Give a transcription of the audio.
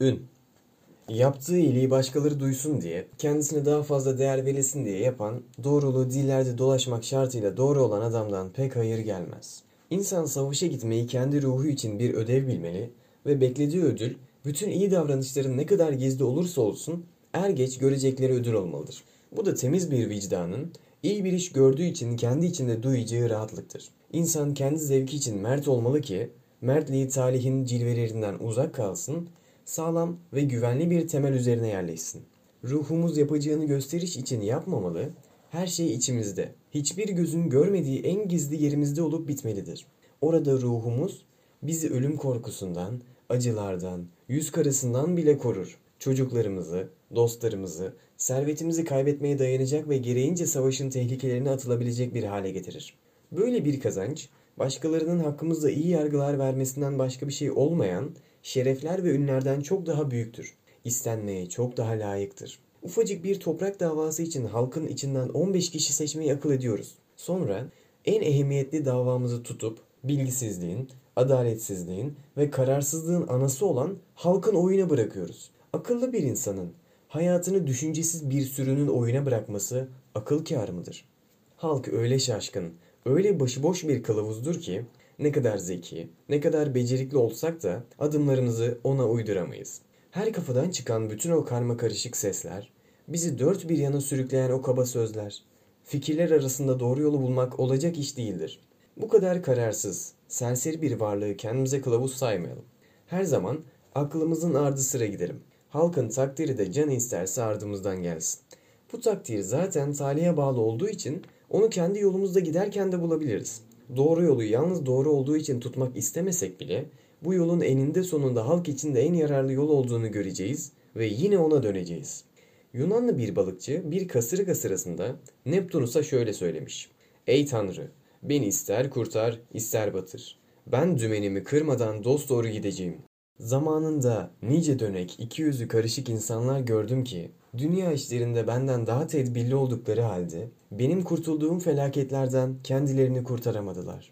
Ün Yaptığı iyiliği başkaları duysun diye, kendisine daha fazla değer verilsin diye yapan, doğruluğu dillerde dolaşmak şartıyla doğru olan adamdan pek hayır gelmez. İnsan savaşa gitmeyi kendi ruhu için bir ödev bilmeli ve beklediği ödül, bütün iyi davranışların ne kadar gizli olursa olsun, er geç görecekleri ödül olmalıdır. Bu da temiz bir vicdanın, iyi bir iş gördüğü için kendi içinde duyacağı rahatlıktır. İnsan kendi zevki için mert olmalı ki, mertliği talihin cilvelerinden uzak kalsın, sağlam ve güvenli bir temel üzerine yerleşsin. Ruhumuz yapacağını gösteriş için yapmamalı, her şey içimizde, hiçbir gözün görmediği en gizli yerimizde olup bitmelidir. Orada ruhumuz bizi ölüm korkusundan, acılardan, yüz karasından bile korur. Çocuklarımızı, dostlarımızı, servetimizi kaybetmeye dayanacak ve gereğince savaşın tehlikelerine atılabilecek bir hale getirir. Böyle bir kazanç, başkalarının hakkımızda iyi yargılar vermesinden başka bir şey olmayan şerefler ve ünlerden çok daha büyüktür. İstenmeye çok daha layıktır. Ufacık bir toprak davası için halkın içinden 15 kişi seçmeyi akıl ediyoruz. Sonra en ehemmiyetli davamızı tutup bilgisizliğin, adaletsizliğin ve kararsızlığın anası olan halkın oyuna bırakıyoruz. Akıllı bir insanın hayatını düşüncesiz bir sürünün oyuna bırakması akıl kârı mıdır? Halk öyle şaşkın, öyle başıboş bir kılavuzdur ki ne kadar zeki, ne kadar becerikli olsak da adımlarımızı ona uyduramayız. Her kafadan çıkan bütün o karma karışık sesler, bizi dört bir yana sürükleyen o kaba sözler, fikirler arasında doğru yolu bulmak olacak iş değildir. Bu kadar kararsız, serseri bir varlığı kendimize kılavuz saymayalım. Her zaman aklımızın ardı sıra gidelim. Halkın takdiri de can isterse ardımızdan gelsin. Bu takdir zaten talihe bağlı olduğu için onu kendi yolumuzda giderken de bulabiliriz. Doğru yolu yalnız doğru olduğu için tutmak istemesek bile bu yolun eninde sonunda halk için de en yararlı yol olduğunu göreceğiz ve yine ona döneceğiz. Yunanlı bir balıkçı bir kasırga sırasında Neptunus'a şöyle söylemiş. Ey Tanrı! Beni ister kurtar, ister batır. Ben dümenimi kırmadan dost doğru gideceğim. Zamanında nice dönek, iki yüzü karışık insanlar gördüm ki, dünya işlerinde benden daha tedbirli oldukları halde, benim kurtulduğum felaketlerden kendilerini kurtaramadılar.